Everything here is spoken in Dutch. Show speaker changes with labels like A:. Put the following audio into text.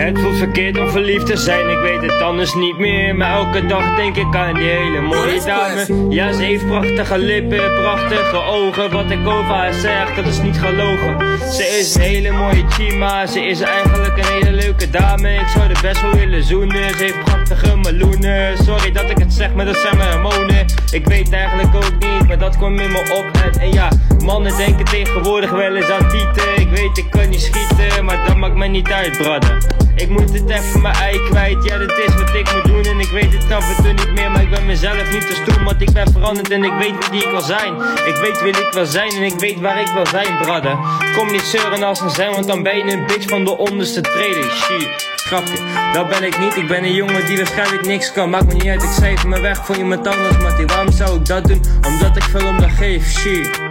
A: Het voelt verkeerd om verliefd te zijn, ik weet het anders niet meer. Maar elke dag denk ik aan die hele mooie dame. Ja, ze heeft prachtige lippen, prachtige ogen. Wat ik over haar zeg, dat is niet gelogen. Ze is een hele mooie chima, ze is eigenlijk een hele leuke dame. Ik zou er best wel willen zoenen, ze heeft prachtige meloenen. Sorry dat ik het zeg, maar dat zijn mijn hormonen. Ik weet eigenlijk ook niet, maar dat kwam in me op. En, en ja, mannen denken tegenwoordig wel eens aan tieten. Ik weet ik kan niet schieten, maar dat maakt mij niet uit, brother ik moet het even mijn ei kwijt, ja dit is wat ik moet doen En ik weet het af en toe niet meer, maar ik ben mezelf niet te stoer Want ik ben veranderd en ik weet wie ik wil zijn Ik weet wie ik wil zijn en ik weet waar ik wil zijn, brother Kom niet zeuren als een zijn, want dan ben je een bitch van de onderste treden Shit Grapje, dat ben ik niet. Ik ben een jongen die waarschijnlijk niks kan. Maakt me niet uit, ik schrijf me weg voor iemand anders. Maar waarom zou ik dat doen? Omdat ik veel om dat geef. Shit.